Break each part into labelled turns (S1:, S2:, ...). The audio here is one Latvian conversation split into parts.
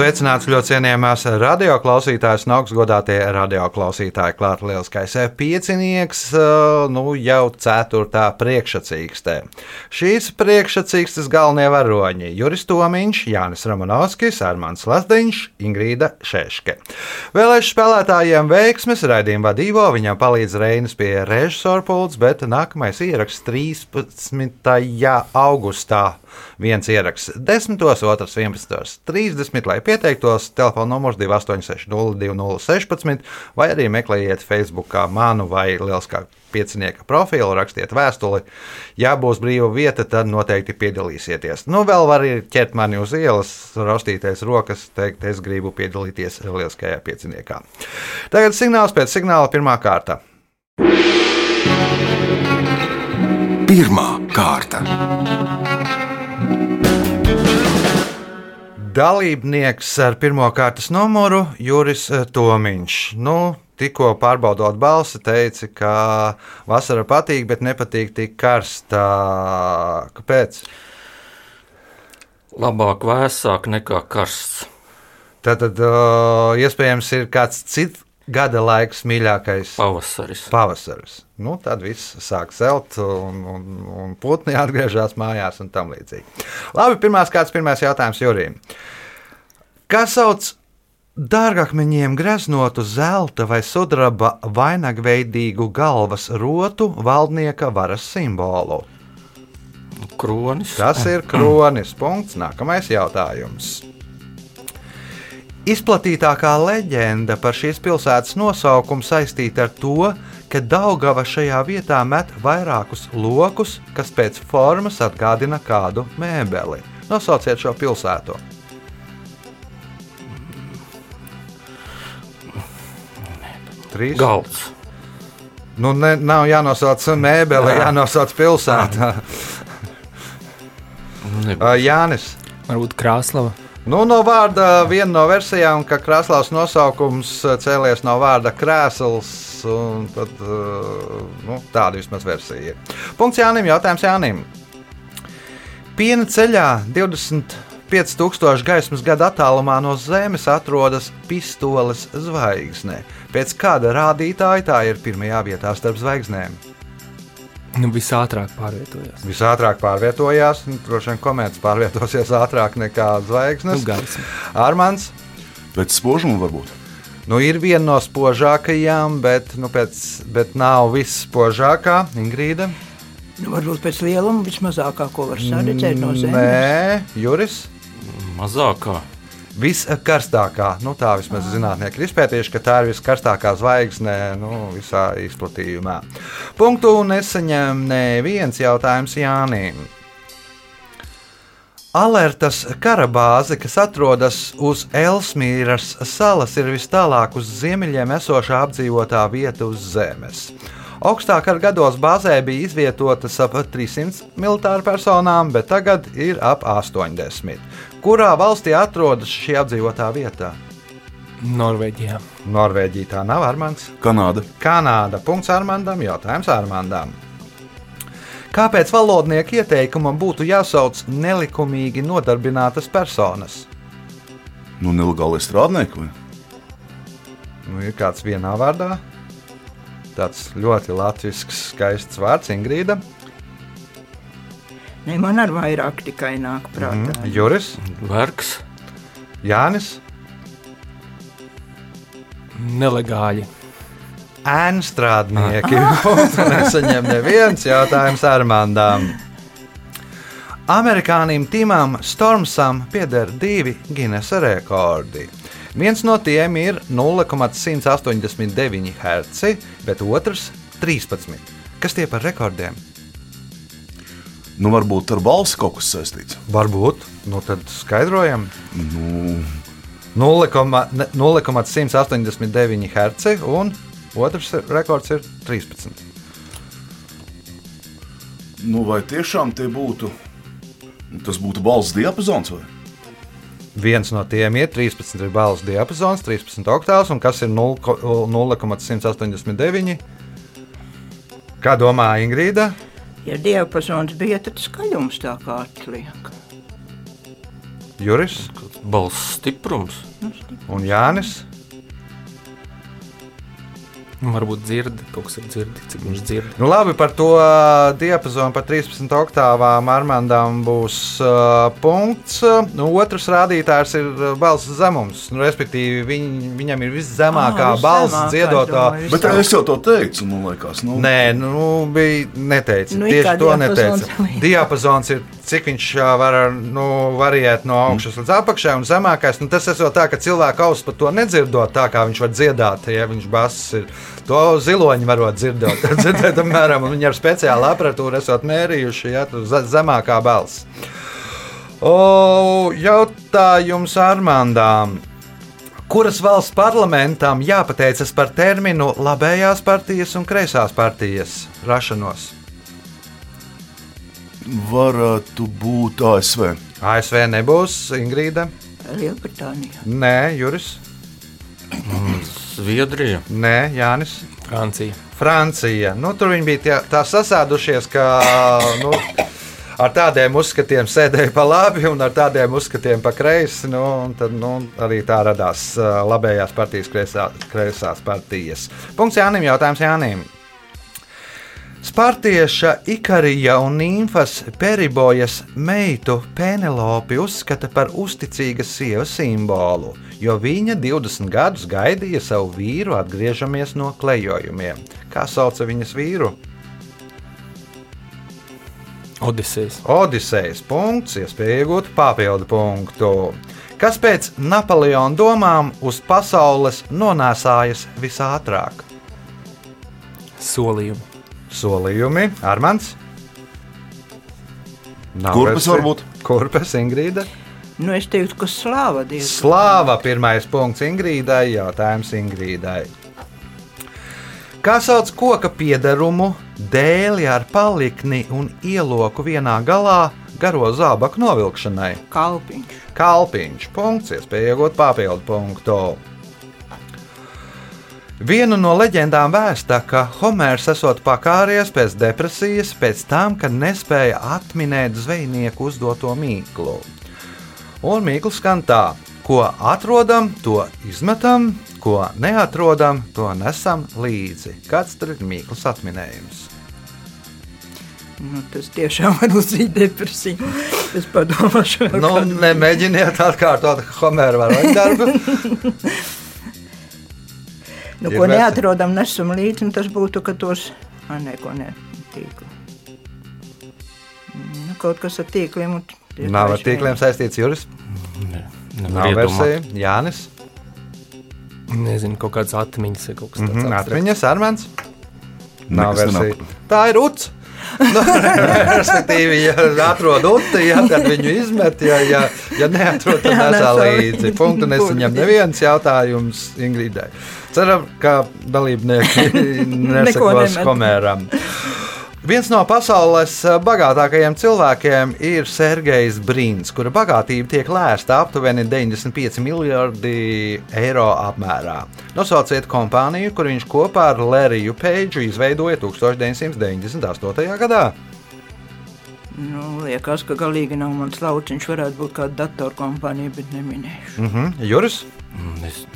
S1: Sveicināts ļoti cienījamās radioklausītājas un augstgadātie radioklausītāji. Klāta lielskais piecinieks, nu jau ceturtā priekšsacīkstē. Šīs priekšsacīkstes galvenie varoņi - Juris Tomiņš, Jānis Romanovskis, Armāns Lasdiņš, Ingrīda Šeške. Vēlēšu spēlētājiem veiksmes raidījuma vadībā viņam palīdz Reinas pie režisora pults, bet nākamais ieraksts 13. augustā. Viens ieraksts 10, otrs 11, 30, lai pieteiktos. Telefona numurs 286, 216, vai arī meklējiet Facebook manu vai Lieliskā piecinieka profilu, rakstiet vēstuli. Ja būs brīva vieta, tad noteikti piedalīsieties. Nu, vēl var ķert mani uz ielas, raustīties rokas, teikt, es gribu piedalīties Lieliskajā pieciniekā. Tagad signāls pēc signāla pirmā kārta.
S2: Pirmā kārta.
S1: Dalībnieks ar pirmā kārtas numuru Juris Tomiņš. Nu, tikko pārbaudot balsi, teica, ka vasara patīk, bet nepatīk tik karstā. Kāpēc?
S3: Labāk vēsāk nekā karsts.
S1: Tad, tad uh, iespējams ir kāds cits gada laiks mīļākais
S3: Pavasaris.
S1: pavasaris. Nu, tad viss sāk zelt, un, un, un putni atgriežas mājās un tam līdzīgi. Labi, pirmās kāds pirmais jautājums Jurijam. Kā sauc dārgakmeņiem greznotu zelta vai sudraba vainagveidīgu galvas rotu valdnieka varas simbolu?
S3: Kronis.
S1: Tas ir kronis. Punkts. Nākamais jautājums. Izplatītākā leģenda par šīs pilsētas nosaukumu saistīta ar to, ka Daugava šajā vietā met vairākus lokus, kas pēc formas atgādina kādu mēbeli. Nosauciet šo pilsētu. Trīs.
S3: Galds.
S1: Nu, ne, nav jānosauc mēbeli, jānosauc pilsēta.
S3: Nebūs.
S1: Jānis.
S4: Varbūt Krāslava.
S1: Nu, no vārda viena no versijām, ka krāslas nosaukums cēlies no vārda krēsls. Tad, uh, nu, tāda vismaz versija ir. Punkts Jānim. Jautājums Jānim. Piena ceļā 25,000 gaismas gadu attālumā no Zemes atrodas pistoles zvaigzne. Pēc kāda rādītāja tā ir pirmajā vietā starp zvaigznēm?
S4: Nu, visātrāk pārvietojās.
S1: Visātrāk pārvietojās, un droši vien komētas pārvietosies ātrāk nekā
S4: Nu,
S1: zvaigznes.
S4: gaisma.
S1: Armāns.
S5: Pēc spožuma varbūt.
S1: Nu, ir viena no spožākajām, bet, nu, pēc, bet nav visspožākā. Ingrīda.
S6: Nu, varbūt pēc lieluma vismazākā, ko var redzēt no zemes.
S1: Nē, Juris.
S3: Mazākā.
S1: Viskarstākā, nu tā vismaz zinātnieki ir izpētījuši, ka tā ir viskarstākā zvaigzne nu, visā izplatījumā. Punktu nesaņem neviens jautājums Jānim. Alertas karabāze, kas atrodas uz Elsmīras salas, ir vis tālāk uz ziemeļiem esošā apdzīvotā vieta uz Zemes. Augstāk ar gados bāzē bija izvietotas ap 300 militāru personām, bet tagad ir ap 80. Kurā valstī atrodas šī apdzīvotā vietā?
S4: Norvēģijā.
S1: Norvēģija tā nav Armāns.
S5: Kanāda.
S1: Kanāda. Punkts Armandam. Jautājums Armandam. Kāpēc valodnieku ieteikumam būtu jāsauc nelikumīgi nodarbinātas personas?
S5: Nu, nelegāli strādnieki. Vai?
S1: Nu, ir kāds vienā vārdā. Tāds ļoti latviešu skaists vārds, Ingrīda.
S6: Ne, man ar vairāk tikai nāk prātā.
S1: Mm. Juris,
S3: Vergs.
S1: Jānis,
S4: Nelegāli.
S1: ēnu strādnieki. Punktu Nesaņem neviens jautājums Armandam. Amerikānim Timam Stormsam pieder divi Guinnessa rekordi. Viens no tiem ir 0,189 Hz, bet otrs - 13. Kas tie par rekordiem?
S5: Nu, varbūt ar balsi kaut kas saistīts.
S1: Varbūt, nu tad skaidrojam.
S5: Nu,
S1: 0,189 Hz un otrs rekords ir 13.
S5: nu, vai tiešām tie būtu? Tas būtu balss diapazons vai?
S1: Viens no tiem ir 13 ir balss diapazons, 13 oktāvs, un kas ir 0 ko- 0,189. Kā domā Ingrīda?
S6: Ja diapazons bija, tad skaļums tā kā atliek.
S1: Juris
S3: Balss stiprums.
S1: un Jānis.
S4: Nu, Varbūt dzird, kaut kas ir dzirdi, cik viņš dzird.
S1: Nu, labi, par to diapazonu par 13 oktāvām Armandam būs uh, punkts. Nu, otrs rādītājs ir balss zemums. Nu, respektīvi, viņ, viņam ir viszemākā
S6: Ā,
S1: balss dziedotā.
S5: Bet es jau to teicu, man liekas. Nu,
S1: Nē, nu, bija neteicis.
S6: Nu,
S1: Tieši to
S6: liek.
S1: Diapazons ir, cik viņš var nu, variēt no augšas līdz apakšai, un zemākais. Nu, tas ir tā, ka cilvēka auss par to nedzirdot tā, kā viņš var dziedāt. Ja viņš bass ir to ziloņu varot dzirdēt, dzirdēt apmēram, un viņi ar speciālu aparatūru esot mērījuši, ja zemākā balss. O, jautājums Armandām. Kuras valsts parlamentam jāpateicas par terminu labējās partijas un kreisās partijas rašanos?
S5: varētu būt ASV.
S1: ASV nebūs Ingrīda,
S6: Lielbritānija.
S1: Nē, Juris,
S3: Zviedrija.
S1: Nē, Jānis.
S4: Francija.
S1: Francija. Nu, tur viņi bija tā, tā sasēdušies, ka nu, ar tādiem uzskatiem sēdēja pa labi un ar tādiem uzskatiem pa kreisi. Nu, un tad nu, arī tā radās ā, labējās partijas, kreisā, kreisās partijas. Punkts Jānim, jautājums Jānim. Spartieša Ikarija un Nīmfas Peribojas meitu Penelopi uzskata par uzticīgas sievas simbolu, jo viņa 20 gadus gaidīja savu vīru atgriežamies no klejojumiem. Kā sauca viņas vīru?
S4: Odisejas.
S1: Odisejas punkts, iespēja iegūt papildu punktu. Kas pēc Napoleona domām uz pasaules nonāsājas visātrāk?
S4: Solījumi.
S1: Solījumi, Armāns.
S5: Kurpes varbūt?
S1: Kurpes, Ingrīda.
S6: Nu, es teiktu, ka slāva diezgan.
S1: Slāva pirmais punkts Ingrīdai, jautājums Ingrīdai. Kā sauc koka piedarumu, dēli ar palikni un ieloku vienā galā garo zābaku novilkšanai?
S6: Kalpiņš.
S1: Kalpiņš. Punkts, iespēja iegūt papildu punktu. Vienu no leģendām vēsta, ka Homērs esot pakāries pēc depresijas, pēc tam, kad nespēja atminēt zvejnieku uzdoto mīklu. Un mīkls skan tā, ko atrodam, to izmetam, ko neatrodam, to nesam līdzi. Kāds tur ir mīkls atminējums?
S6: Nu, tas tiešām var uzīt depresiju. Es padomāšu,
S1: Nu,
S6: kādu.
S1: nemēģiniet atkārtot Homēra varoņdarbu.
S6: nu,
S1: ir
S6: ko neatrodam, nesam līdzi. un Tas būtu, ka tos a, ne, ko ne, tīkli. Nu, kaut kas ar tīkliem. un
S1: Nav ar tīkliem saistīts Juris.
S3: Ne,
S1: Nav versija. Jānis.
S4: Nezinu, kaut kādas atmiņas vai kaut kas
S1: Mm
S4: tāds.
S1: -hmm. Atmiņas, Armāns. Nav versija. Tā ir uts. Nu, respektīvi, ja atrod uti, ja, tad viņu izmet. Ja, ja, ja neatrod, tad nesā līdzi. Punktu nesaņem neviens jautājums Ingridai. Ceram, ka dalībnieki nesakos
S6: nemet.
S1: komēram. Viens no pasaules bagātākajiem cilvēkiem ir Sergejs Brīns, kura bagātība tiek lēsta aptuveni 95 miljardi eiro apmērā. Nosauciet kompāniju, kur viņš kopā ar Lēriju Peidžu izveidoja 1998. gadā.
S6: Nu, liekas, ka galīgi nav mans lauciņš. Varētu būt kāda datorkompānija, bet neminēšu.
S1: Uh -huh. Juris,
S3: Mm, Es,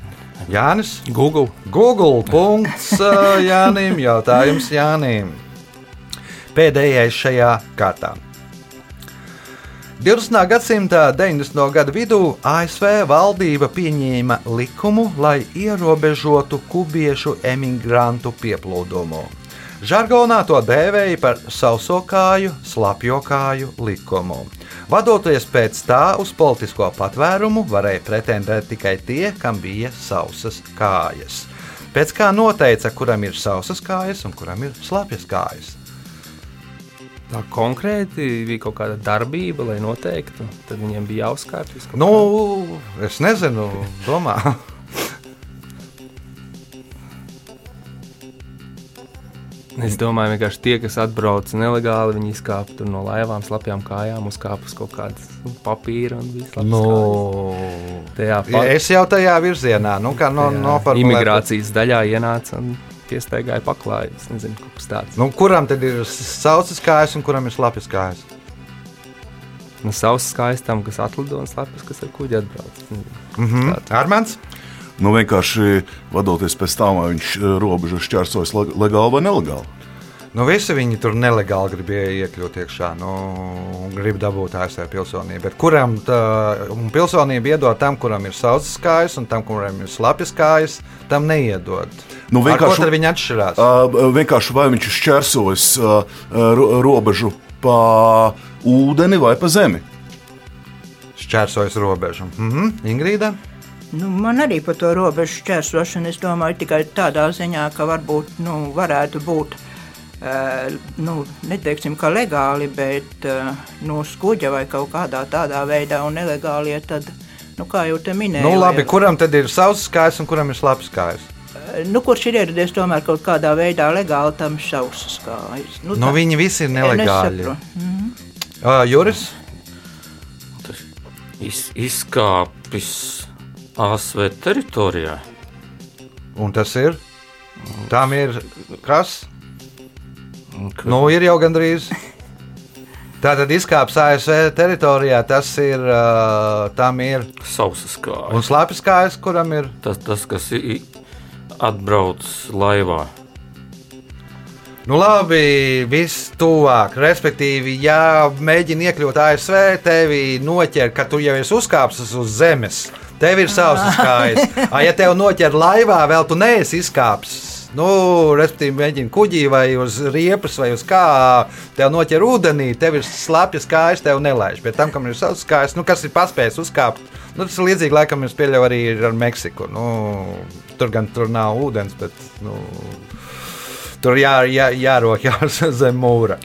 S1: Jānis,
S4: Google.
S1: Google. Punkts ā, Jānim. Jautājums Jānim. Pēdējais šajā kārtā. 20. gadsimta 90. gada vidū ASV valdība pieņēma likumu, lai ierobežotu kubiešu emigrantu pieplūdumu. Žargonā to dēvēja par sausokāju, slapjokāju likumu. Vadoties pēc tā, uz politisko patvērumu varēja pretendēt tikai tie, kam bija sausas kājas. Pēc kā noteica, kuram ir sausas kājas un kuram ir slapjas kājas.
S4: Tā konkrēti bija kaut kāda darbība, lai noteiktu. Tad viņiem bija jāuzkārtas.
S1: Nu, es nezinu, domā.
S4: Es domāju, ka tie, kas atbrauc nelegāli, viņi izkāpa tur no laivām, slapjām kājām, uzkāpa uz kaut kādas nu, papīra un viss.
S1: Nu,
S4: Tajā pat,
S1: es jau tajā virzienā, nu, kā no,
S4: tajā
S1: noformulēt.
S4: imigrācijas daļā ienāca un piestaigāja paklāju. Es nezinu, kas tāds.
S1: Nu, kuram tad ir saucas kājas un kuram ir slapjas kājas?
S4: Nu, savs skaistam, kas atlido un slēpjas, kas ar kuģi atbrauc. Nezinu.
S1: Mhm. Armāns?
S5: Nu, vienkārši vadoties pēc tā, vai viņš eh, robežu šķērsojas leg- legāli vai nelegāli.
S1: Nu, visi viņi tur nelegāli gribēja iekļūt iekšā, nu, grib dabūt ASV pilsonību. Bet kuram tā un pilsonība iedod tam, kuram ir saucas kājas, un tam, kuram ir slapjas kājas, tam neiedod.
S5: Nu,
S1: Ar ko
S5: vienkārši-
S1: viņi atšķirās?
S5: Uh, vienkārši vai viņš šķērsojas uh, ro robežu pa ūdeni vai pa zemi.
S1: Šķērsojas robežu. Mhm. Ingrīda?
S6: Nu, man arī par to robežu šķērsošanu es domāju tikai tādā ziņā, ka varbūt nu, varētu būt. Uh, nu, neteiksim, ka legāli, bet uh, no skuģa vai kaut kādā tādā veidā, un nelegālie tad, nu, kā jau te minēju,
S1: Nu, labi, kuram tad ir saucas kājas un kuram ir slapjas kājas?
S6: Nu, kurš ir ieradies tomēr kaut kādā veidā legāli tam šausmas kājas. Nu,
S1: Nu, viņi visi ir nelegāli. Uh, Juris?
S3: Tas iz, izkāpis ASV teritorijā.
S1: Un tas ir? Tam ir kas?
S3: Ka-
S1: Nu, ir jau gandrīz. Tā tad izkāps ASV teritorijā, tas ir. Uh, tam ir.
S3: Sausas kājas.
S1: Un slāpjas kājas, kuram ir.
S3: Tas, tas kas i- i- atbrauc laivā.
S1: Nu, labi, viss tuvāk. Respektīvi, ja mēģini iekļūt ASV, tevi noķer, ka tu jau esi uzkāpis uz zemes. Tev ir savs kājas. A, Ja tev noķer laivā, vēl tu neesi izkāpis. Nu, respektīvi, mēģini kuģī vai uz riepas vai uz kā. Tev noķer ūdenī, tev ir slapjas kājas, tev nelaiž. Bet tam, kam ir savs kājas, nu, kas ir paspējis uzkāpt, nu, tas ir līdzīgi, laikam, es pieļauju arī ar Meksiku. Nu, tur gan tur nav ūdens, bet. Nu, Tur jā, jā, jārokās zem mūra.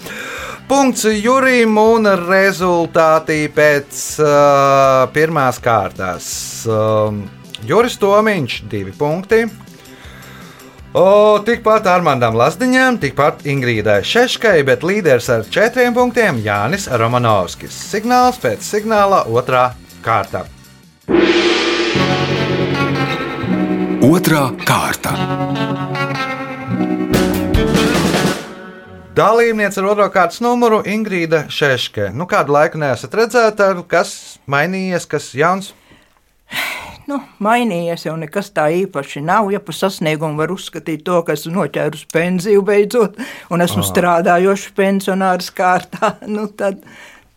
S1: Punkts Jurim un rezultāti pēc uh, pirmās kārtas. Um, Juris Tomiņš, divi punkti. O, tikpat Armandam Lasdiņam, tikpat Ingrīdai Šeškai, bet līderis ar četriem punktiem Jānis Romanovskis. Signāls pēc signāla otrā kārta.
S2: Otra kārta.
S1: Dalībniece ar otro kārtas numuru Ingrīda Šeške. Nu, kādu laiku neesat redzēta, kas mainījies, kas jauns?
S6: Nu, mainījies jau nekas tā īpaši nav. Ja par sasniegumu var uzskatīt to, ka esmu noķērusi pensiju beidzot, un esmu strādājošs pensionārs kārtā, nu, tad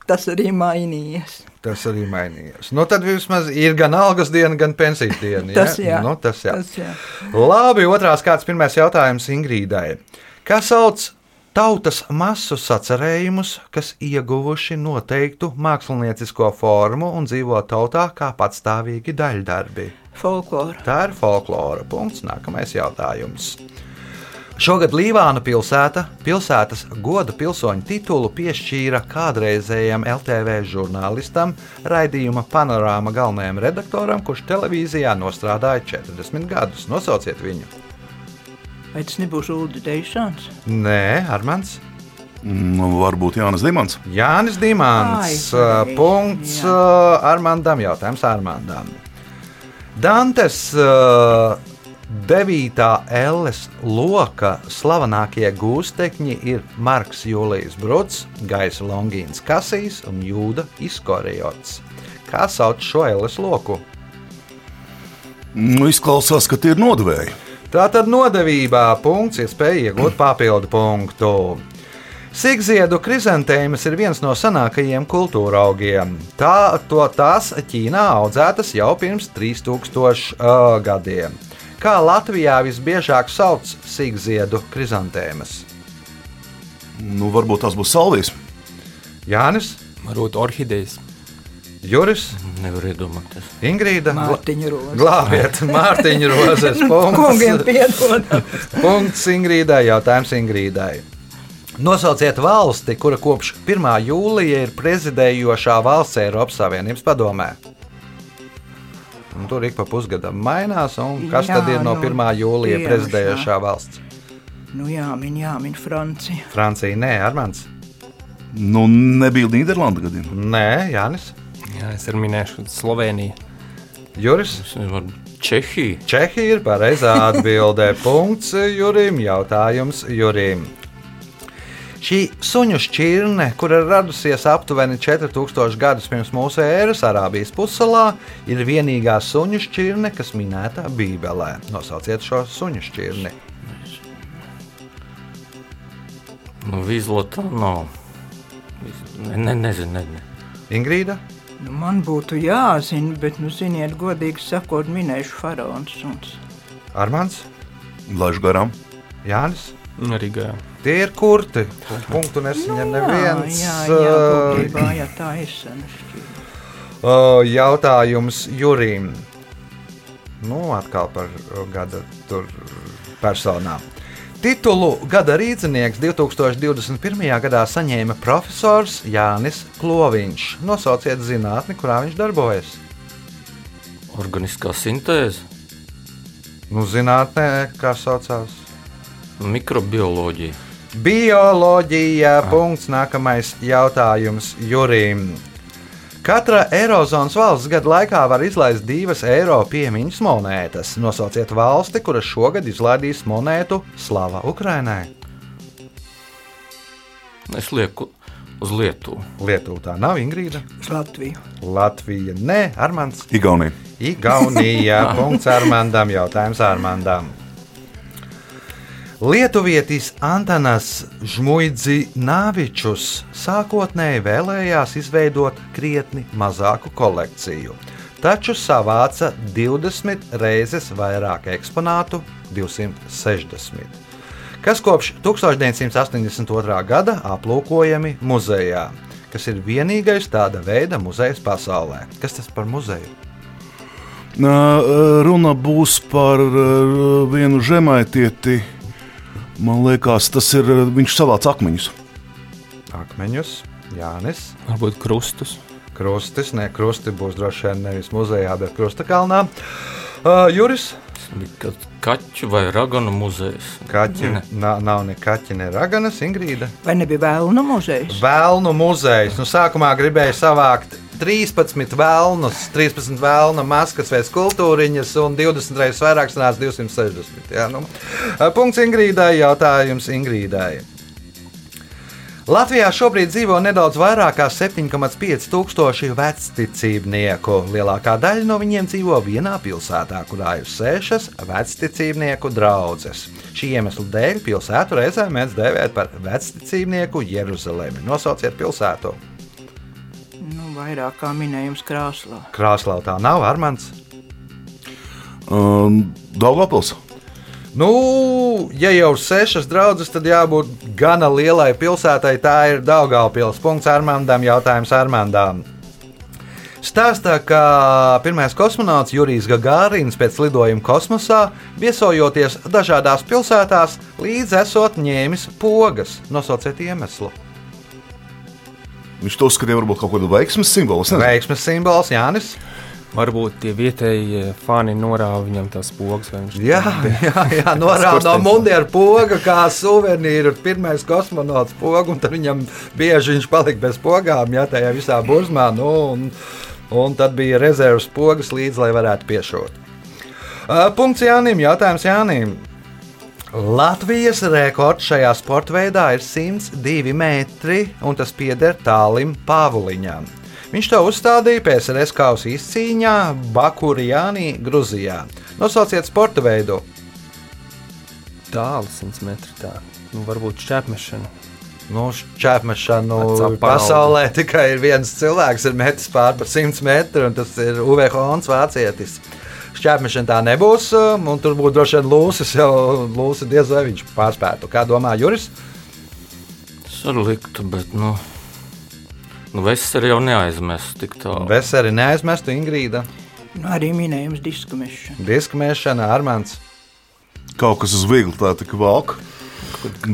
S6: tas arī mainījies.
S1: Tas arī mainījies. Nu, tad vismaz ir gan algas diena, gan pensijas diena.
S6: Tas jā.
S1: Nu, tas jā.
S6: Tas jā.
S1: Labi, otrās kārtas pirmais jautājums Ingrīdai. Kā sauc tautas masu sacerējumus, kas ieguvuši noteiktu māksliniecisko formu un dzīvo tautā kā patstāvīgi daļdarbi?
S6: Folklora.
S1: Tā ir folklora. Punkts. Nākamais jautājums. Šogad Līvāna pilsēta pilsētas goda pilsoņu titulu piešķīra kādreizējam LTV žurnālistam, raidījuma panorāma galvenajam redaktoram, kurš televīzijā nostrādāja 40 gadus. Nosauciet viņu!
S6: Vai tas nebūs Ulrichs Deišāns?
S1: Nē, Armāns.
S5: Nu, varbūt Jānis Dimants.
S1: Jānis Dimants.
S6: Ai,
S1: Punkts
S6: jā.
S1: Armandam. Jautājums Armandam. Dantes uh, 9. elles loka slavenākie gūstekņi ir Marks Jūlijs Bruts, Gaisa Longīns Kasīs un Jūda Iskorijots. Kā sauc šo elles loku?
S5: Nu, izklausās, ka tie ir nodevēji.
S1: Tā tad nodevībā punkts, iespēja iegūt papildu punktu. Sigziedu krizantēmas ir viens no senākajiem kultūra augiem. Tā, to, tās Ķīnā audzētas jau pirms 3000 uh, gadiem. Kā Latvijā visbiežāk sauc sigziedu krizantēmas?
S5: Nu, varbūt tās būs salvijas.
S1: Jānis,
S4: Varbūt orhidejas.
S1: Juris,
S3: Nevar iedomāties.
S1: Ingrīda.
S6: Mārtiņa Roze.
S1: Glābiet, Mārtiņa Rozes.
S6: Kungiem
S1: Punkts.
S6: piedod.
S1: Punkts Ingrīdai. Jautājums Ingrīdai. Nosauciet valsti, kura kopš 1. jūlija ir prezidējošā valsts Eiropas Savienības padomē. Un tur ik pa pusgadam mainās, un kas
S6: Jā,
S1: tad ir no
S6: nu,
S1: 1. jūlija prezidējošā valsts?
S6: Nu, jāmin, jāmin Francija.
S1: Francija, nē, Armāns.
S5: Nu, nebija Nīderlanda gadījumā.
S1: Nē, Jānis.
S4: Jā, es arī minēšu Sloveniju.
S1: Juris.
S3: Čehija.
S1: Čehija ir pareizā atbildē. Punkts Jurim. Jautājums Jurim. Šī suņu šķirne, kur ir radusies aptuveni 4000 gadus pirms mūsu ēras Arābijas pussalā, ir vienīgā suņu šķirne, kas minēta Bībelē. Nosauciet šo suņu šķirni.
S3: Nu, Vizlota nav. Ne, ne, nezinu, ne, ne.
S1: Ingrīda.
S6: Nu, man būtu jāzina, bet, nu, ziniet, godīgi sakot, minēšu faraons suns.
S1: Armāns,
S5: Laiž garām.
S1: Jānis.
S4: Arī gājām.
S1: Tie ir kurti. Punktu nesaņem neviens.
S6: Jā, jā, jā, jā tā ir.
S1: Uh, Jautājums Jurim. Nu, atkal par gada tur personām. Titulu gada rīznieks 2021. gadā saņēma profesors Jānis Kloviņš. Nosauciet zinātni, kurā viņš darbojas.
S3: Organiskā sintēze,
S1: Nu, zinātnē, kā saucās?
S3: Mikrobioloģija.
S1: Bioloģija. Punkts. Nākamais jautājums Jurim. Katra Eirozonas valsts gada laikā var izlaist divas eiro piemiņas monētas. Nosauciet valsti, kuras šogad izlaidīs monētu Slava Ukrainai.
S3: Es lieku uz Lietuvu.
S1: Lietuva tā nav Ingrīda.
S6: Uz Latviju.
S1: Latvija nē, Armands.
S5: Igaunija.
S1: Igaunija. Punkts Armandam. Jautājums Armandam. Lietuvietis Antanas Žmuidzināvičus sākotnēji vēlējās izveidot krietni mazāku kolekciju, taču savāca 20 reizes vairāk eksponātu - 260, kas kopš 1982. gada aplūkojami muzejā, kas ir vienīgais tāda veida muzejs pasaulē. Kas tas par muzeju?
S5: Nā, Runa būs par ā, vienu žemaitieti. Man liekas, tas ir viņš savāc akmeņus.
S1: Akmeņus, Jānis.
S4: Varbūt krustus.
S1: Krustis, ne krusti būs droši vien nevis muzejā, bet krusta kalnā. Uh, Juris,
S3: Ka- Kaķu vai raganu muzejs.
S1: kaķi, na, nav ne kaķi, ne raganas, Ingrīda.
S6: Vai nebija vēlnu muzejs?
S1: Vēlnu muzejs. Nu, sākumā gribēju savākt 13 vēlnus, 13 vēlnu maskas vai skultūriņas, un 20 reizes vairāk sanāca 260. Jā, nu. Punkts Ingrīdai, jautājums Ingrīdai. Latvijā šobrīd dzīvo nedaudz vairāk kā 7,5 tūkstoši vecticībnieku. Lielākā daļa no viņiem dzīvo vienā pilsētā, kurā ir sešas vecticībnieku draugas. Šī iemesla dēļ pilsētu reizēm mēdz dēvēt par vecticībnieku Jeruzalemi. Nosauciet pilsētu.
S6: Vairāk kā minējums krāslā.
S1: Krāslā tā nav Armāns.
S5: Um, Daugavpils.
S1: Nu, ja jau sešas draudzes, tad jābūt gana lielai pilsētai. Tā ir Daugavpils. Punkts Armandam, jautājums Armandam. Stāstā, ka pirmais kosmonauts Jurijs Gagārins pēc lidojuma kosmosā, viesojoties dažādās pilsētās, līdz esot ņēmis pogas. Nosauciet iemeslu.
S5: Viņš to uzskatīja par kaut kādu veiksmes simbolu.
S1: Veiksmes simbols Jānis.
S4: Varbūt tie vietējie fani norāva viņam tās pogas.
S1: Jā, jā, jā norāda no mundiera poga, kā suvenīru. Pirmais kosmonauts poga, un tad viņam bieži viņš palika bez pogām, jā, tajā visā burzmā. Nu, un, un tad bija rezerves pogas līdzi, lai varētu piešūt. Uh, Punkts Jānim, jautājums Jānim. Latvijas rekords šajā sporta veidā ir 102 metri, un tas pieder tālim Pāvuliņam. Viņš to uzstādīja PSRS kausa izcīņā Bakurijānī, Gruzijā. Nosauciet sporta veidu.
S4: Tālu 100 metru. Tā. Nu, varbūt šķēpmešana.
S1: Nu, Čēpmešanu
S4: Vecā
S1: pasaulē tikai ir viens cilvēks, ir metis pār par 100 metru, un tas ir Uwe Hons, vācietis. Šķēpmešana tā nebūs, um, un tur būtu droši vien Lūsis, jau Lūsis diez vai viņš pārspētu. Kā domā Juris?
S3: Es arī liktu, bet, nu, nu veseli jau neaizmest tik tālu.
S1: Veseli neaizmestu Ingrīda,
S6: Nu, arī minējums diska mešana.
S1: diskmēšana, Armāns.
S5: Kaut kas uz viegli tā tik valk.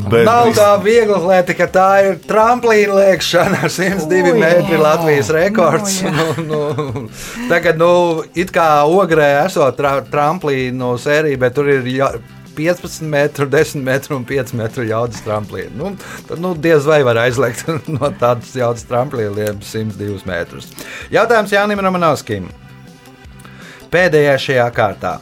S5: Bet
S1: Nav tā viegli lieta, ka tā ir tramplīna lēkšana ar 102
S6: Ui,
S1: metru
S6: jā.
S1: Latvijas rekords.
S6: Nu,
S1: Nu, nu, tagad, nu, it kā ogrē esot tra, tramplīnu sērija, bet tur ir jā, 15 metru, 10 metru un 5 metru jaudas tramplīnu. Nu, tad nu, diez vai var aizliegt no tādas jaudas tramplīniem 102 metrus. Jautājums Jānim Romanovskim. Pēdējā šajā kārtā.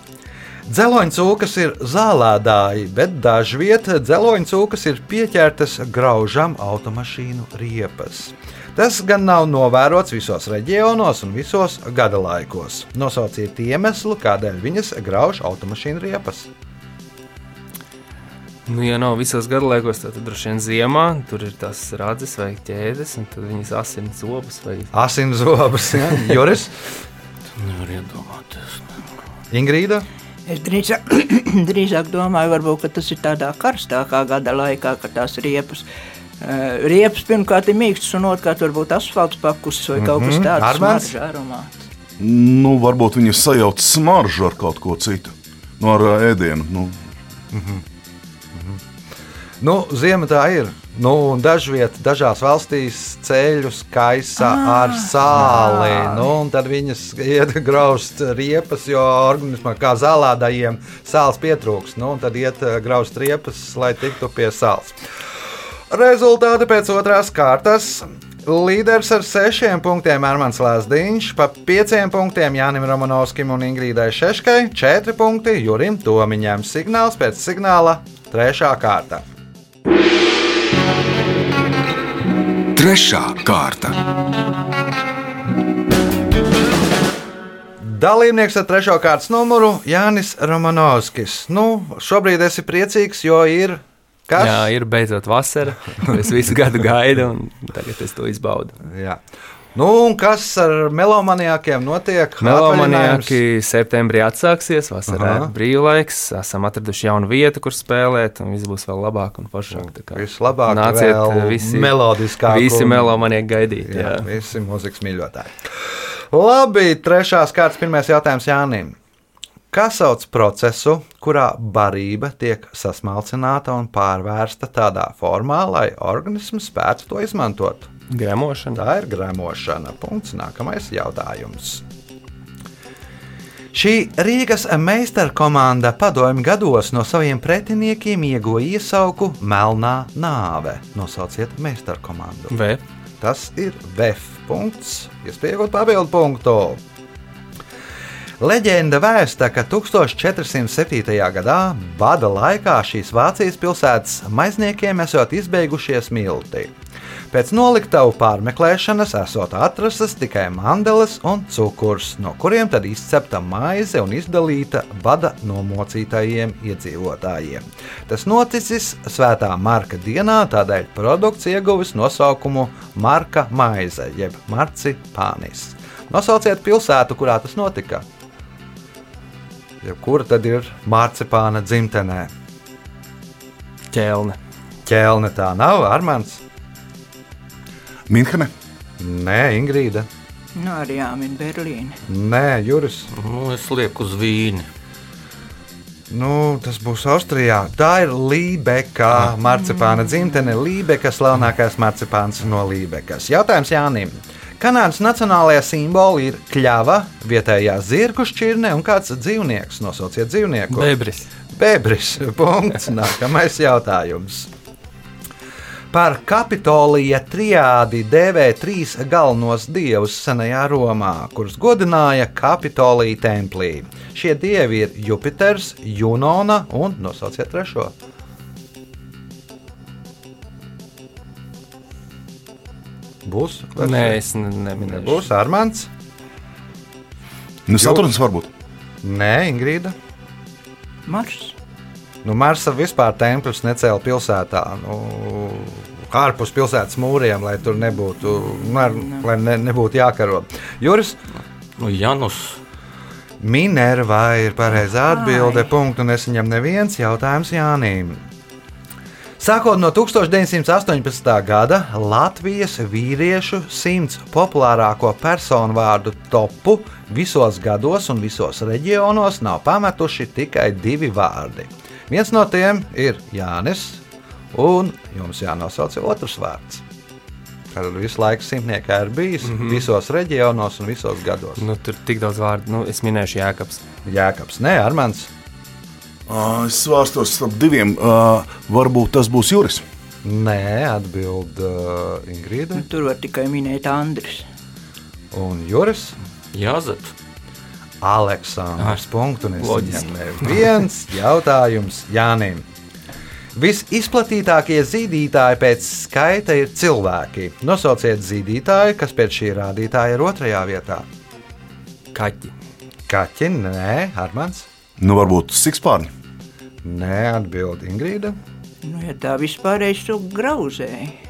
S1: Dzeloņcūkas ir zālēdāji, bet dažviet dzeloņcūkas ir pieķertas graužam automašīnu riepas. Tas gan nav novērots visos reģionos un visos gada laikos. Nosauciet iemeslu, kādēļ viņas grauž automašīnu riepas.
S4: Nu, ja nav visos gadalaikos, tad droši vien ziemā tur ir tās radzes vai ķēdes, un tad viņas asins zobus vai
S1: Asins zobus, ja? Juris,
S3: Nevar iedomāties.
S1: Ingrīda.
S6: Es drīzāk, drīzāk domāju, varbūt, ka tas ir tādā karstākā gada laikā, kad tās riepas. Uh, riepas pirmkārt ir mīkstas, un otrkārt varbūt asfalts pakusis vai kaut kas
S1: Mhm.
S6: tāds
S1: Armāns?
S6: - aromāts.
S5: Nu, varbūt viņi sajauc smaržu ar kaut ko citu. Nu, ar ā, ēdienu. Nu,
S1: Nu, ziema tā ir. Nu, dažviet, dažās valstīs ceļus kaisa ar sāli. Nu, un tad viņas iet graust riepas, jo organismā kā zālādājiem sāls pietrūks. Nu, tad iet eh, graust riepas, lai tiktu pie sāls. Rezultāti pēc otrās kārtas. Līderis ar sešiem punktiem Armāns Lāsdiņš, pa pieciem punktiem Jānim Romanovskim un Ingrīdai Šeškai, četri punkti Jurim Tomiņam. Signāls pēc signāla trešā kārta.
S2: Trešā kārta.
S1: Dalībnieks ar trešo kārtas numuru Jānis Romanovskis. Nu, šobrīd esi priecīgs, jo ir kas?
S4: Jā, ir beidzot vasara. Es visu gadu gaidu, un tagad es to izbaudu.
S1: Jā. Nu, kas ar melomaniākiem notiek?
S4: Melomaniāki septembrī atsāksies, vasarā
S1: Aha.
S4: ir brīvlaiks. Esam atraduši jaunu vietu, kur spēlēt, un viss būs vēl labāk un foršāk.
S1: Vislabāk,
S4: Nāciet, visi-
S1: melodiskāk
S4: Visi melomanieki gaidīt.
S1: Jā,
S4: Jā.
S1: visi mūzikas mīļotāji. Labi, trešās kārtas, pirmais jautājums Jānim. Kā sauc procesu, kurā barība tiek sasmalcināta un pārvērsta tādā formā, lai organisms spētu to izmantot?
S4: Gremošana.
S1: Tā ir gremošana. Punkts. Nākamais jautājums. Šī Rīgas meistarkomanda padomju gados no saviem pretiniekiem ieguva iesauku Melnā nāve. Nosauciet meistarkomandu.
S4: V.
S1: Tas ir VF punkts. Iespējot papildu punktu. Leģenda vēsta, ka 1407. gadā bada laikā šīs Vācijas pilsētas maizniekiem esot izbeigušies milti. Pēc noliktavu pārmeklēšanas esot atrastas tikai mandeles un cukurs, no kuriem tad izcepta maize un izdalīta bada nomocītajiem iedzīvotājiem. Tas noticis Svētā Marka dienā, tādēļ produkts ieguvis nosaukumu Marka maize, jeb marcipānis. Nosauciet pilsētu, kurā tas notika. Jeb Kura tad ir marcipāna dzimtenē?
S4: Ķelne.
S1: Ķelne tā nav, Armāns.
S5: Minhene.
S1: Nē, Ingrīda.
S6: Nu, arī jāmin Berlīne.
S1: Nē, Juris.
S3: Nu, es lieku uz vīni.
S1: Nu, tas būs Austrijā. Tā ir Lībeka, marcipāna dzimtene. Lībeka slavenākais marcipāns no Lībekas. Jautājums Jānim. Kanādas nacionālajā simbolā ir kļava, vietējā zirgu šķirne un kāds dzīvnieks. Nosauciet dzīvnieku.
S4: Bebris.
S1: Bebris. Punkts. Nākamais jautājums. Par kapitolija triādi dēvē trīs galvenos dievus senajā Romā, kurus godināja Kapitolija templī. Šie dievi ir Jupiters, Junona un nosauciet trešo. Būs?
S4: Nē, es ne- neminēšu.
S1: Būs Armāns?
S5: Nu, Saturns varbūt.
S1: Nē, Ingrīda.
S6: Mars.
S1: Nu, Marsa vispār templis necēla pilsētā. Nu, ārpus pilsētas mūriem, lai tur nebūtu, nu, ar, lai ne, nebūtu jākaro. Juris
S3: Nu, Janus.
S1: Minerva ir pareizā atbilde. Punktu nesaņem neviens jautājums Jānim. Sākot no 1918. gada Latvijas vīriešu simts populārāko personu vārdu topu visos gados un visos reģionos nav pametuši tikai divi vārdi. Viens no tiem ir Jānis, un jums jānosauc otrs vārds. Kad visu laiku simtniekā ir bijis mm -hmm. visos reģionos un visos gados.
S4: Nu, tur tik daudz vārdu. Nu, es minēšu Jēkabs.
S1: Jēkabs, nē, Armāns.
S5: Ā, Es svārstos starp diviem. Ā, Varbūt tas būs Juris.
S1: Nē, atbild uh, Ingrīda
S6: Nu, tur var tikai minēt Andris.
S1: un Juris.
S3: Jāzep.
S1: Aleksandrs. Punktu
S4: loģiski.
S1: nesaņem. Viens jautājums Jānim. Visizplatītākie zīdītāji pēc skaita ir cilvēki. Nosauciet zīdītāju, kas pēc šī rādītāja ir otrajā vietā.
S4: Kaķi.
S1: Kaķi, nē, Armāns.
S5: Nu, varbūt Sikspārņi.
S1: Nē, atbild Ingrīda.
S6: Nu, ja tā vispārējais to grauzēja.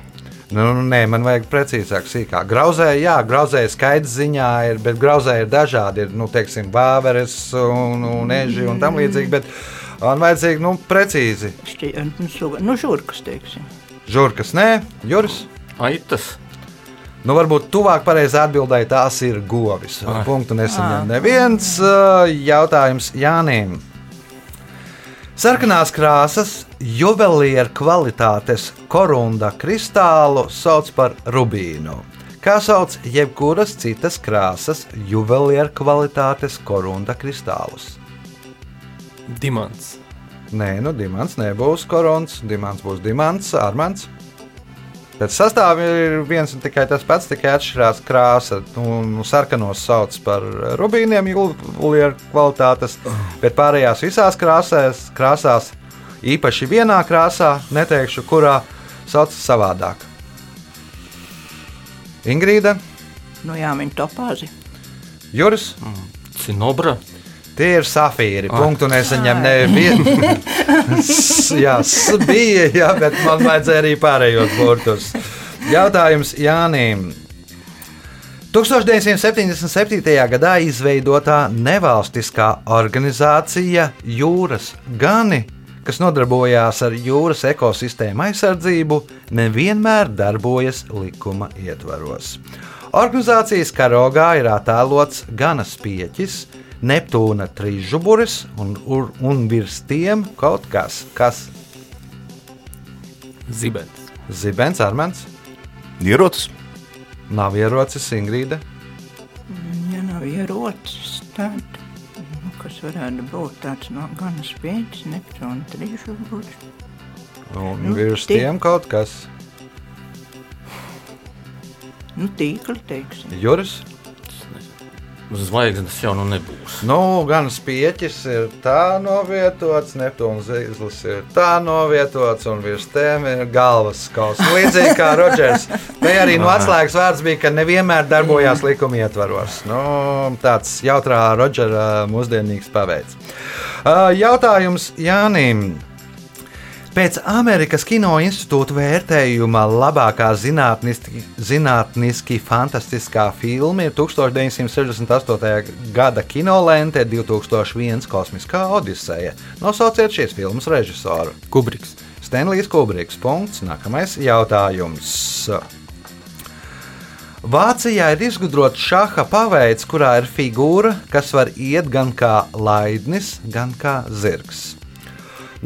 S1: Nu, nu, nē, man vajag precīzāk, sīkāk. Grauzēji, jā, grauzēji skaidrs ziņā ir, bet grauzēji ir dažādi. Ir, nu, teiksim, vāveres un, un eži un tam līdzīgi, bet man vajadzīgi, nu, precīzi.
S6: Šķi, nu, suga- nu, žurkas, teiksim.
S1: Žurkas, nē, Juris.
S3: Aitas.
S1: Nu, varbūt tuvāk pareizā atbildēji tās ir govis.
S3: Ai.
S1: Punktu nesaņem neviens uh, jautājums Jānim. Sarkanās krāsas juvelieru kvalitātes korunda kristālu sauc par rubīnu. Kā sauc jebkuras citas krāsas juvelieru kvalitātes korunda kristālus?
S4: Dimants.
S1: Nē, nu, dimants nebūs korons, dimants būs dimants, armants. Pēc sastāvā ir viens un tikai tas pats, tikai atšķirās krāsa. Nu, sarkanos sauc par rubīniem, jūlijā kvalitātes, bet pārējās visās krāsās, krāsās, īpaši vienā krāsā, neteikšu, kurā sauc savādāk. Ingrīda,
S6: Nu, jā, viņa topāzi.
S1: Juris.
S3: Cinobra.
S1: Tie ir safīri. Punktu nesaņem nevienu. jā, bija, jā, bet man vajadzēja arī pārējos burtus. Jautājums Jānim. 1977. gadā izveidotā nevalstiskā organizācija Jūras Gani, kas nodarbojās ar jūras ekosistēmu aizsardzību, nevienmēr darbojas likuma ietvaros. Organizācijas karogā ir attēlots ganas pieķis, Neptūna trīsžuburis un, un, un virs tiem kaut kas, kas
S4: Zibens.
S1: zibens armens,
S5: Ierocis.
S1: nav ierocis Ingrīda.
S6: Ja nav ierocis, tad nu, kas varētu būt tāds no gan spēcīgs, Neptūna trīšu būs.
S1: Un
S6: Nu,
S1: virs
S6: tie-
S1: tiem kaut kas.
S6: Nu, tīkli, teiksim.
S1: Juris.
S3: Zvaigznes jau nu nebūs.
S1: Nu, gan spieķis ir tā novietots, Neptūnas zīles ir tā novietots, un virs tiem ir galvas skauts. Līdzīgi kā Rodžers. Te arī no atslēgas vārds bija, ka nevienmēr darbojās likuma ietvaros. Nu, tāds jautrā Rodžera mūsdienīgs paveids. Jautājums Jānim. Pēc Amerikas Kino institūta vērtējuma labākā zinātniski, zinātniski fantastiskā filma ir 1968. gada kinolente 2001 Kosmiskā Odiseja. Nosauciet šīs filmas režisoru.
S4: Kubriks.
S1: Stanlijs Kubriks. Punkts. Nākamais jautājums. Vācijā ir izgudrots šaha paveids, kurā ir figūra, kas var iet gan kā laidnis, gan kā zirgs.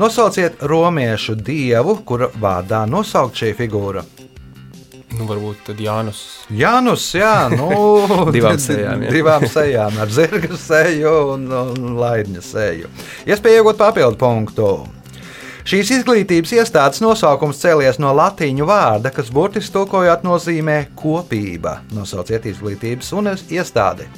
S1: Nosauciet romiešu dievu, kura vārdā nosaukt šī figūra.
S4: Nu, varbūt tad Jānus.
S1: Janus, jā, nu,
S4: Divām sejām, jā.
S1: Divām sejām, ar zirga seju un, un laidņa seju. Iespēja iegūt papildu punktu. Šīs izglītības iestādes nosaukums cēlies no latīņu vārda, kas burtiski tulkojot nozīmē kopība. Nosauciet izglītības un iestādi.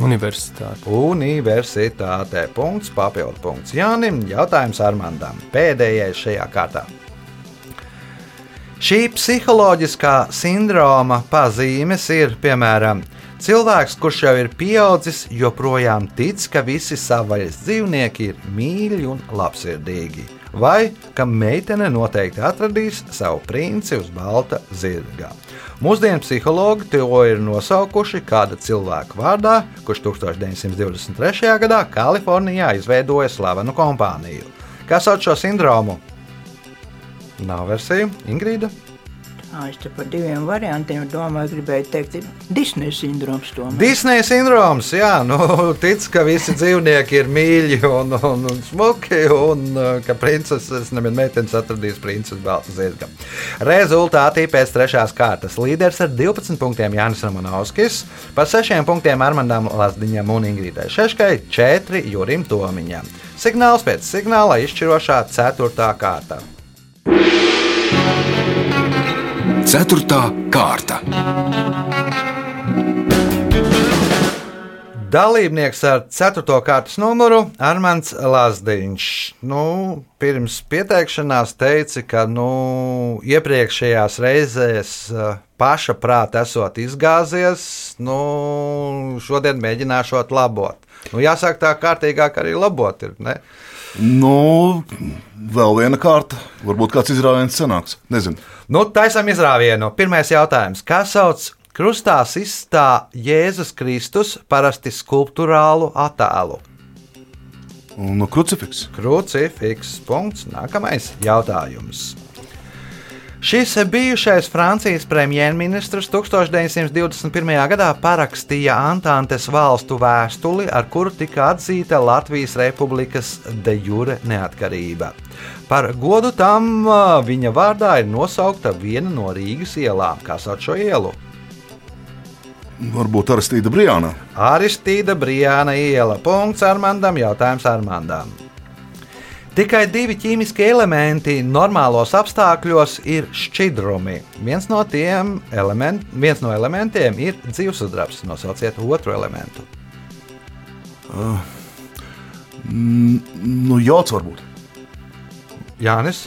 S4: Universitāte.
S1: Universitātē. Punkts, papildu punkts Jānim. Jautājums Armandam. Pēdējais šajā kārtā. Šī psiholoģiskā sindroma pazīmes ir, piemēram, cilvēks, kurš jau ir pieaudzis, joprojām tic, ka visi savvaļas dzīvnieki ir mīļi un labsirdīgi, vai ka meitene noteikti atradīs savu princi uz balta zirga. Mūsdienu psihologi to ir nosaukuši kāda cilvēka vārdā, kurš 1923. gadā Kalifornijā izveidoja slavenu kompāniju. Kas sauc šo sindromu? Nav versija, Ingrīda.
S6: Es te par diviem variantiem domāju, gribēju teikt, ir Disneja sindroms.
S1: Disneja sindroms, jā, nu, tic, ka visi dzīvnieki ir mīļi un, un, un smuki, un uh, ka princeses, neviena meitenes atradīs princeses baltu zirga. Rezultātī pēc trešās kārtas līderis ar 12 punktiem Jānis Romanovskis, par 6 punktiem Armandam Lazdiņam un Ingrīdai Šeškai, 4 Jurim Tomiņam. Signāls pēc signāla izšķirošā 4. kārta.
S2: Ceturtā kārta.
S1: Dalībnieks ar 4. kārtas numuru Armāns Lazdiņš. Nu, pirms pieteikšanās teica, ka nu, iepriekšējās reizēs eh, paša prāta esot izgāzies, nu, šodien mēģināšot labot. Nu, jāsāk tā kārtīgāk arī labot. Ir, ne?
S5: Nu, vēl viena kārta. Varbūt kāds izrāviens sanāks. Nezinu.
S1: Nu, taisam izrāvienu. Pirmais jautājums. Kā sauc krustā izstā Jēzus Kristus parasti skulptūrālu attēlu?
S5: No krucifiks.
S1: Krucifiks. Punkts. Nākamais jautājums. Šis bijušais Francijas premjerministrs 1921. gadā parakstīja Antantes valstu vēstuli, ar kuru tika atzīta Latvijas Republikas de jure neatkarība. Par godu tam viņa vārdā ir nosaukta viena no Rīgas ielām. Kā sauc šo ielu?
S5: Varbūt Aristīda Brijāna.
S1: Aristīda Brijāna iela. Punkts Armandam. Jautājums Armandam. Tikai divi ķīmiskie elementi normālos apstākļos ir šķidrumi. Viens no, tiem element, viens no elementiem ir dzīvesudrabs. Nosauciet otru elementu.
S5: Nu, jods varbūt.
S1: Jānis.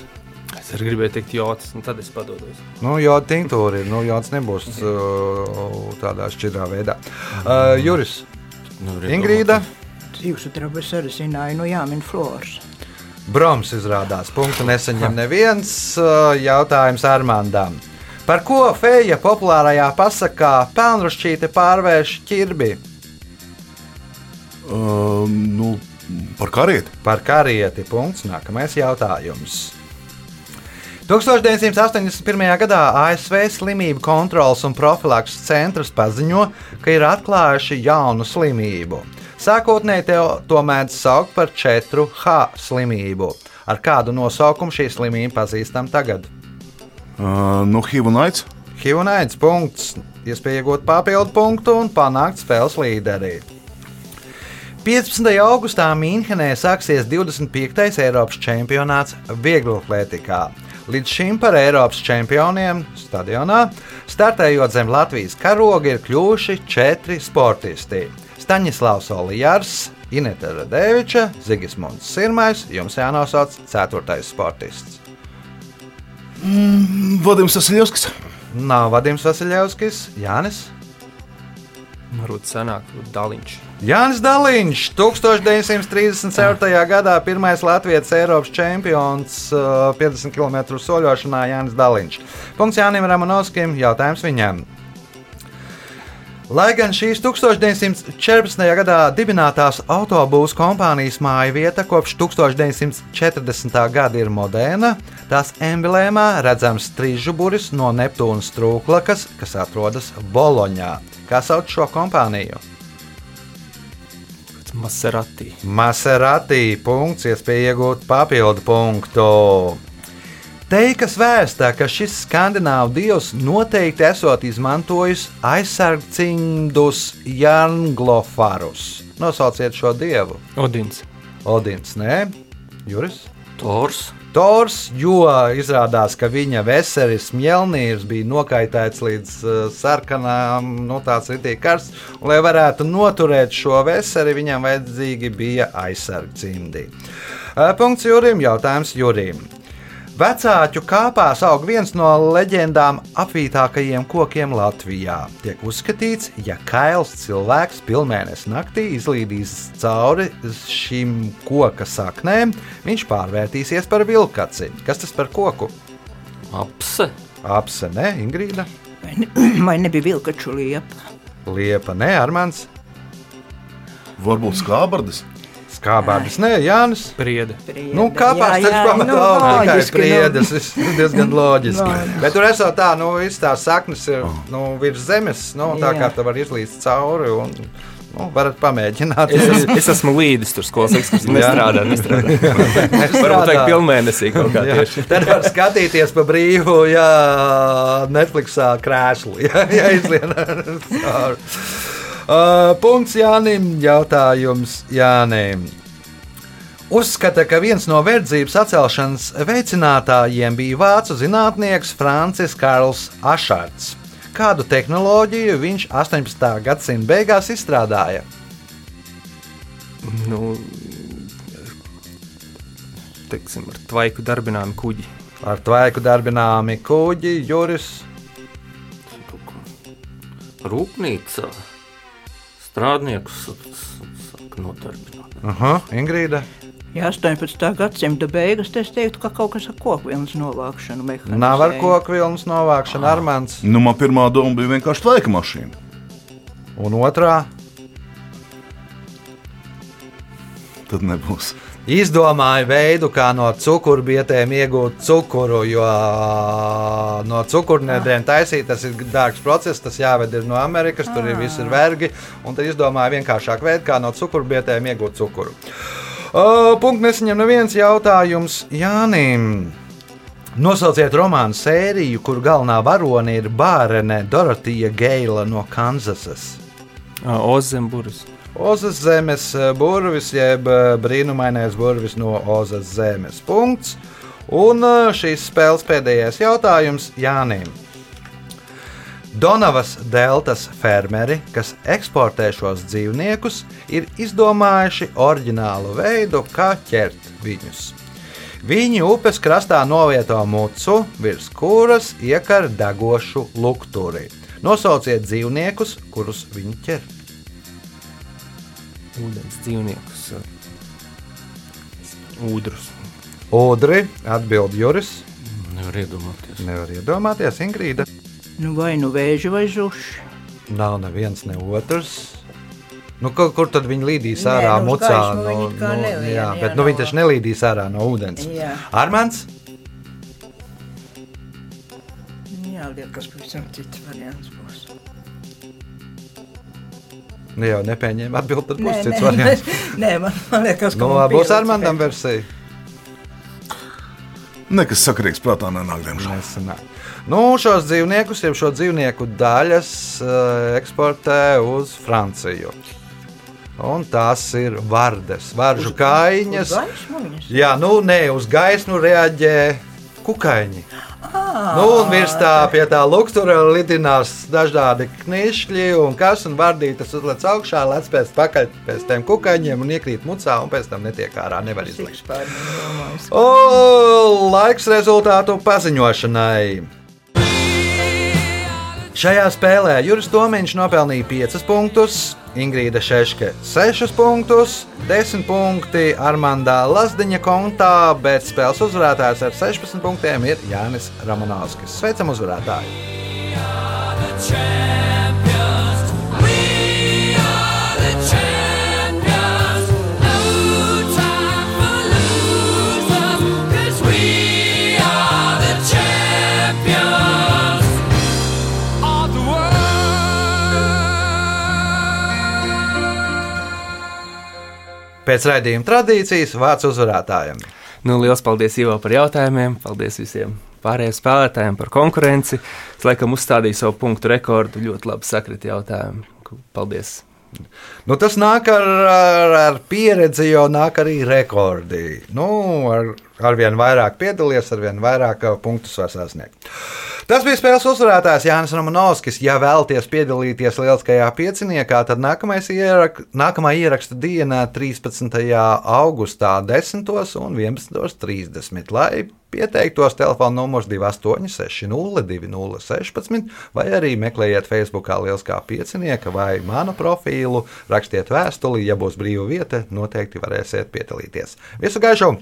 S4: Es arī gribēju teikt, jods, un tad es padodos.
S1: Nu, joda tinktūra ir. Nu, jods nebūs uh, tādā šķidrā veidā. Uh, Juris.
S3: Nevar
S1: Ingrīda.
S6: Dzīves utrabas arī zināja, nu jāmin flors.
S1: Broms izrādās. Punktu nesaņem neviens. Uh, Jautājums Armandam. Par ko feja populārajā pasakā pelnrušķīte pārvērš ķirbi?
S5: Uh, nu, par karieti.
S1: Par karieti. Punkts. Nākamais jautājums. 1981. gadā ASV Slimību kontrolas un profilakses centrs paziņo, ka ir atklājuši jaunu slimību. Sākotnēji te- to mēdz saukt par 4H slimību. Ar kādu nosaukumu šī slimība pazīstam tagad?
S5: Uh, nu, HIV un AIDS.
S1: Hivunaids punkts, iespēja iegūt papildu punktu un panākt spēles līderi. 15. augustā Mīnhenē sāksies 25. Eiropas čempionāts vieglatlētikā. Līdz šim par Eiropas čempioniem stadionā, startējot zem Latvijas karoga, ir kļuvuši četri sportisti. Staņislavs Olijārs, Ineta Radeviča, Zigismunds Sirmais, jums jānosauc ceturtais sportists.
S5: Vadims Vasiljevskis.
S1: Nav Vadims Vasiljevskis, Jānis.
S4: Varbūt senāk, daliņš.
S1: Jānis Daliņš, 1937. gadā pirmais Latvijas Eiropas čempions uh, 50 km soļošanā Jānis Daliņš. Punkts Jānim Ramanovskim, jautājums viņam. Lai gan šīs 1914. gadā dibinātās autobūvas kompānijas māja vieta kopš 1940. gada ir moderna, tās emblēmā redzams trīsžuburis no Neptūnas trūklakas, kas atrodas Boloņā. Kā sauc šo kompāniju?
S4: Maserati.
S1: Maserati punkts, iespēja iegūt papildu punktu. Teikas vēstā, ka šis skandināvu dievs noteikti esot izmantojis aizsargcindus Jānglofarus. Nosauciet šo dievu.
S4: Odins.
S1: Odins, nē, Juris.
S3: Tors.
S1: Tors, jo izrādās, ka viņa veseris Mjelnīrs bija nokaitēts līdz uh, sarkanām, nu tāds ritīgi karsts, un lai varētu noturēt šo veseri, viņam vajadzīgi bija aizsargcimdi. Uh, punkts Jurim, jautājums Jurim. Vecāķu kāpās aug viens no leģendām apvītākajiem kokiem Latvijā. Tiek uzskatīts, ja kails cilvēks pilnmēnesis naktī izlīdīs cauri šīm koka saknēm, viņš pārvērtīsies par vilkaci. Kas tas par koku?
S3: Apse.
S1: Apse, ne, Ingrīda.
S6: Vai, ne, vai nebija vilkaču liepa?
S1: Liepa, ne, Armāns.
S5: Varbūt skābardas.
S1: Kā bērns? Nē, Jānis.
S4: Priede.
S1: Nu, kāpēc tas pamatā
S6: nu,
S1: tikai
S6: nu.
S1: priedes? Tas diezgan loģiski.
S6: Loģiski.
S1: Bet tur esot tā, nu, viss tās saknes ir nu, virs zemes, nu, tā
S6: Jā.
S1: kā tu vari izlīst cauri un nu, varat pamēģināt.
S4: Es, es, es esmu līdis tur skolas ekskursijā. Nestrādā, nestrādā. Varbūt
S1: Strādā.
S4: vajag pilnmēnesī kaut kā
S1: Jā,
S4: tieši.
S1: Tad var skatīties pa brīvu, ja Netflixā krēslu. Ja, ja izlien cauri. Uh, punkts Jānim. Jautājums Jānim. Uzskata, ka viens no verdzības atcelšanas veicinātājiem bija vācu zinātnieks Francis Karls Ašards. Kādu tehnoloģiju viņš 18. gadsimta beigās izstrādāja?
S4: Nu, teiksim, ar tvaiku darbināmi kuģi.
S1: Ar tvaiku darbināmi kuģi, Juris.
S3: Rūpnīca strādniekus sāk nodarbināt.
S1: Aha, Ingrīda.
S6: Ja 18. gadsimta beigas, tad es teiktu, ka kaut kas ar kokvilnas novākšanu mehānismu.
S1: Nav ar koku vilnas novākšanu, Armāns.
S5: Nu, man pirmā doma bija vienkārši tvaika mašīna.
S1: Un otrā
S5: Tad nebūs.
S1: Izdomāja veidu, kā no cukurbietēm iegūt cukuru. Jo no cukurnedriem taisīt tas ir dārgs process, tas jāved ir no Amerikas, tur ir visi ir vergi. Un tad izdomāja vienkāršāku veidu, kā no cukurbietēm iegūt cukuru. Uh, Punkts nesaņem neviens jautājums Jānim. Nosauciet romānu sēriju, kur galvenā varone ir Bārene Dorotija Geila no Kanzasas.
S4: Ozemburis.
S1: Ozas zemes eh, burvis, jeb eh, brīnumainais burvis no Ozas zemes. Punkts. Un eh, šīs spēles pēdējais jautājums Jānim. Donavas deltas fermeri, kas eksportē šos dzīvniekus, ir izdomājuši oriģinālu veidu, kā ķert viņus. Viņi upes krastā novieto mucu, virs kuras iekar degošu lukturi. Nosauciet dzīvniekus, kurus viņi ķer.
S4: Ūdens dzīvniekus. Ūdrus.
S1: Udri atbild Juris.
S3: Nevar iedomāties.
S1: Nevar iedomāties, Ingrīda.
S6: Nu, vai nu vēži vai zuši.
S1: Nav neviens, ne otrs. Nu, kur, kur tad viņi līdīs
S6: Nē,
S1: ārā
S6: nu,
S1: mucā?
S6: it kā nelien,
S1: jā,
S6: jā,
S1: bet nu,
S6: no-
S1: viņi taču nelīdīs ārā no ūdens.
S6: Jā.
S1: Armāns?
S6: Jā, liekas, pavisam cits variants būs.
S1: Nu, jau nepieņēma atbildēt, tad būs
S6: Nē,
S1: cits
S6: nē,
S1: variants.
S6: Nē, man, man liekas, ka
S1: Nu,
S6: man
S1: būs Armāndam
S6: pēc-
S1: versija.
S5: Nekas sakarīgs prātā nenāk, diemžēl.
S1: Nesanāk. Nu, šos dzīvniekus, jau šo dzīvnieku daļas uh, eksportē uz Franciju. Un tās ir vardes, varžu kājiņas.
S6: Uz gaismu?
S1: Jā, nu nē, uz gaismu reaģē kukaiņi. Nu, un virs tā pie tā luktura lidinās dažādi knišļi un kas, un vardītas uzlec augšā, lec pēc pakaļ pēc tiem kukaiņiem un iekrīt mucā, un pēc tam netiek ārā, nevar izlikt. O, laiks rezultātu paziņošanai. Šajā spēlē Juris Tomiņš nopelnīja 5 punktus, Ingrīda Šeške 6 punktus, 10 punkti Armandā Lazdiņa kontā, bet spēles uzvarētājs ar 16 punktiem ir Jānis Ramanovskis. Sveicam uzvarētāju! Pēc raidījuma tradīcijas vārds uzvarētājiem.
S4: Nu, liels paldies Ivo par jautājumiem. Paldies visiem pārējiem spēlētājiem par konkurenci. Es laikam uzstādīju savu punktu rekordu. Ļoti labi sakrita jautājumi. Paldies!
S1: Nu, tas nāk ar, ar, ar pieredzi, jau nāk arī rekordi. Nu, ar, ar vien vairāk piedalīties, ar vien vairāk uh, punktus var sasniegt. Tas bija spēles uzvarētājs Jānis Romanovskis. Ja vēlaties piedalīties lieliskajā pieciniekā, tad ierak, nākamā ieraksta diena 13. augustā 10. un 11.30. Lai pieteiktos telefona numurs 2860 2016 vai arī meklējiet Facebook lieliskā piecinieka vai manu profilu, rakstiet vēstuli, ja būs brīva vieta, noteikti varēsiet piedalīties. Visu gaišu!